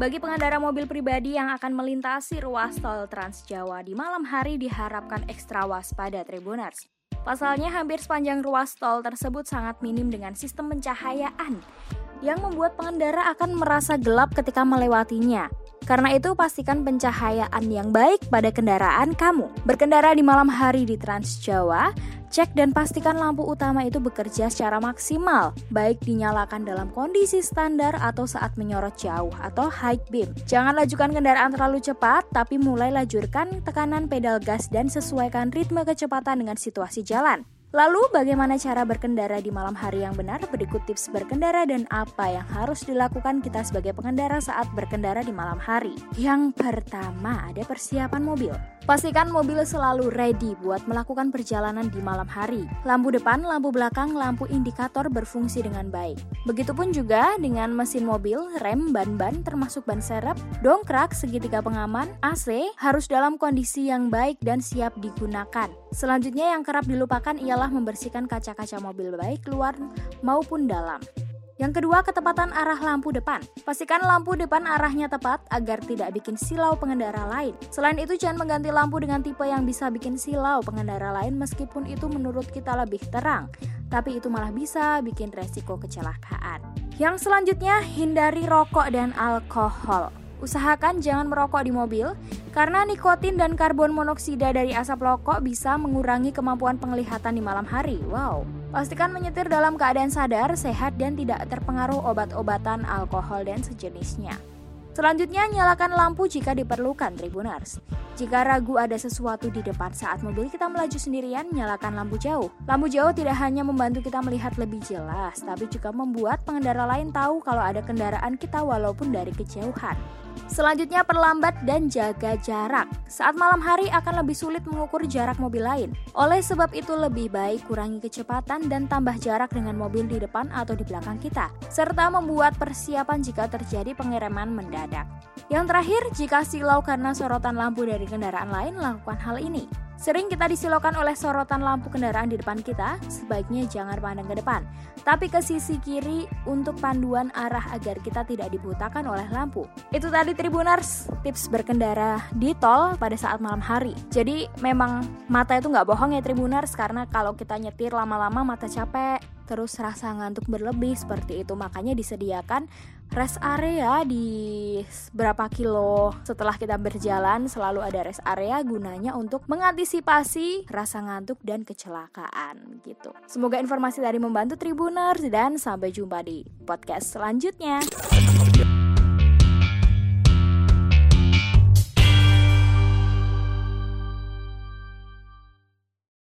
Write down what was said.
Bagi pengendara mobil pribadi yang akan melintasi ruas tol Trans Jawa di malam hari diharapkan ekstra waspada Tribuners. Pasalnya hampir sepanjang ruas tol tersebut sangat minim dengan sistem pencahayaan yang membuat pengendara akan merasa gelap ketika melewatinya. Karena itu pastikan pencahayaan yang baik pada kendaraan kamu. Berkendara di malam hari di Trans Jawa, Cek dan pastikan lampu utama itu bekerja secara maksimal, baik dinyalakan dalam kondisi standar atau saat menyorot jauh atau high beam. Jangan lajukan kendaraan terlalu cepat, tapi mulai lajurkan tekanan pedal gas dan sesuaikan ritme kecepatan dengan situasi jalan. Lalu bagaimana cara berkendara di malam hari yang benar? Berikut tips berkendara dan apa yang harus dilakukan kita sebagai pengendara saat berkendara di malam hari. Yang pertama ada persiapan mobil. Pastikan mobil selalu ready buat melakukan perjalanan di malam hari. Lampu depan, lampu belakang, lampu indikator berfungsi dengan baik. Begitupun juga dengan mesin mobil, rem, ban-ban termasuk ban serep, dongkrak, segitiga pengaman, AC harus dalam kondisi yang baik dan siap digunakan. Selanjutnya yang kerap dilupakan ialah membersihkan kaca-kaca mobil baik luar maupun dalam. Yang kedua, ketepatan arah lampu depan. Pastikan lampu depan arahnya tepat agar tidak bikin silau pengendara lain. Selain itu, jangan mengganti lampu dengan tipe yang bisa bikin silau pengendara lain meskipun itu menurut kita lebih terang, tapi itu malah bisa bikin resiko kecelakaan. Yang selanjutnya, hindari rokok dan alkohol. Usahakan jangan merokok di mobil karena nikotin dan karbon monoksida dari asap rokok bisa mengurangi kemampuan penglihatan di malam hari. Wow. Pastikan menyetir dalam keadaan sadar, sehat, dan tidak terpengaruh obat-obatan, alkohol, dan sejenisnya. Selanjutnya, nyalakan lampu jika diperlukan, Tribuners. Jika ragu ada sesuatu di depan saat mobil kita melaju sendirian, nyalakan lampu jauh. Lampu jauh tidak hanya membantu kita melihat lebih jelas, tapi juga membuat pengendara lain tahu kalau ada kendaraan kita walaupun dari kejauhan. Selanjutnya perlambat dan jaga jarak. Saat malam hari akan lebih sulit mengukur jarak mobil lain. Oleh sebab itu lebih baik kurangi kecepatan dan tambah jarak dengan mobil di depan atau di belakang kita, serta membuat persiapan jika terjadi pengereman mendadak. Yang terakhir, jika silau karena sorotan lampu dari kendaraan lain, lakukan hal ini. Sering kita disilokan oleh sorotan lampu kendaraan di depan kita, sebaiknya jangan pandang ke depan, tapi ke sisi kiri untuk panduan arah agar kita tidak dibutakan oleh lampu. Itu tadi Tribuners, tips berkendara di tol pada saat malam hari. Jadi memang mata itu nggak bohong ya Tribuners, karena kalau kita nyetir lama-lama mata capek, terus rasa ngantuk berlebih seperti itu makanya disediakan rest area di berapa kilo setelah kita berjalan selalu ada rest area gunanya untuk mengantisipasi rasa ngantuk dan kecelakaan gitu. Semoga informasi dari membantu Tribuners dan sampai jumpa di podcast selanjutnya.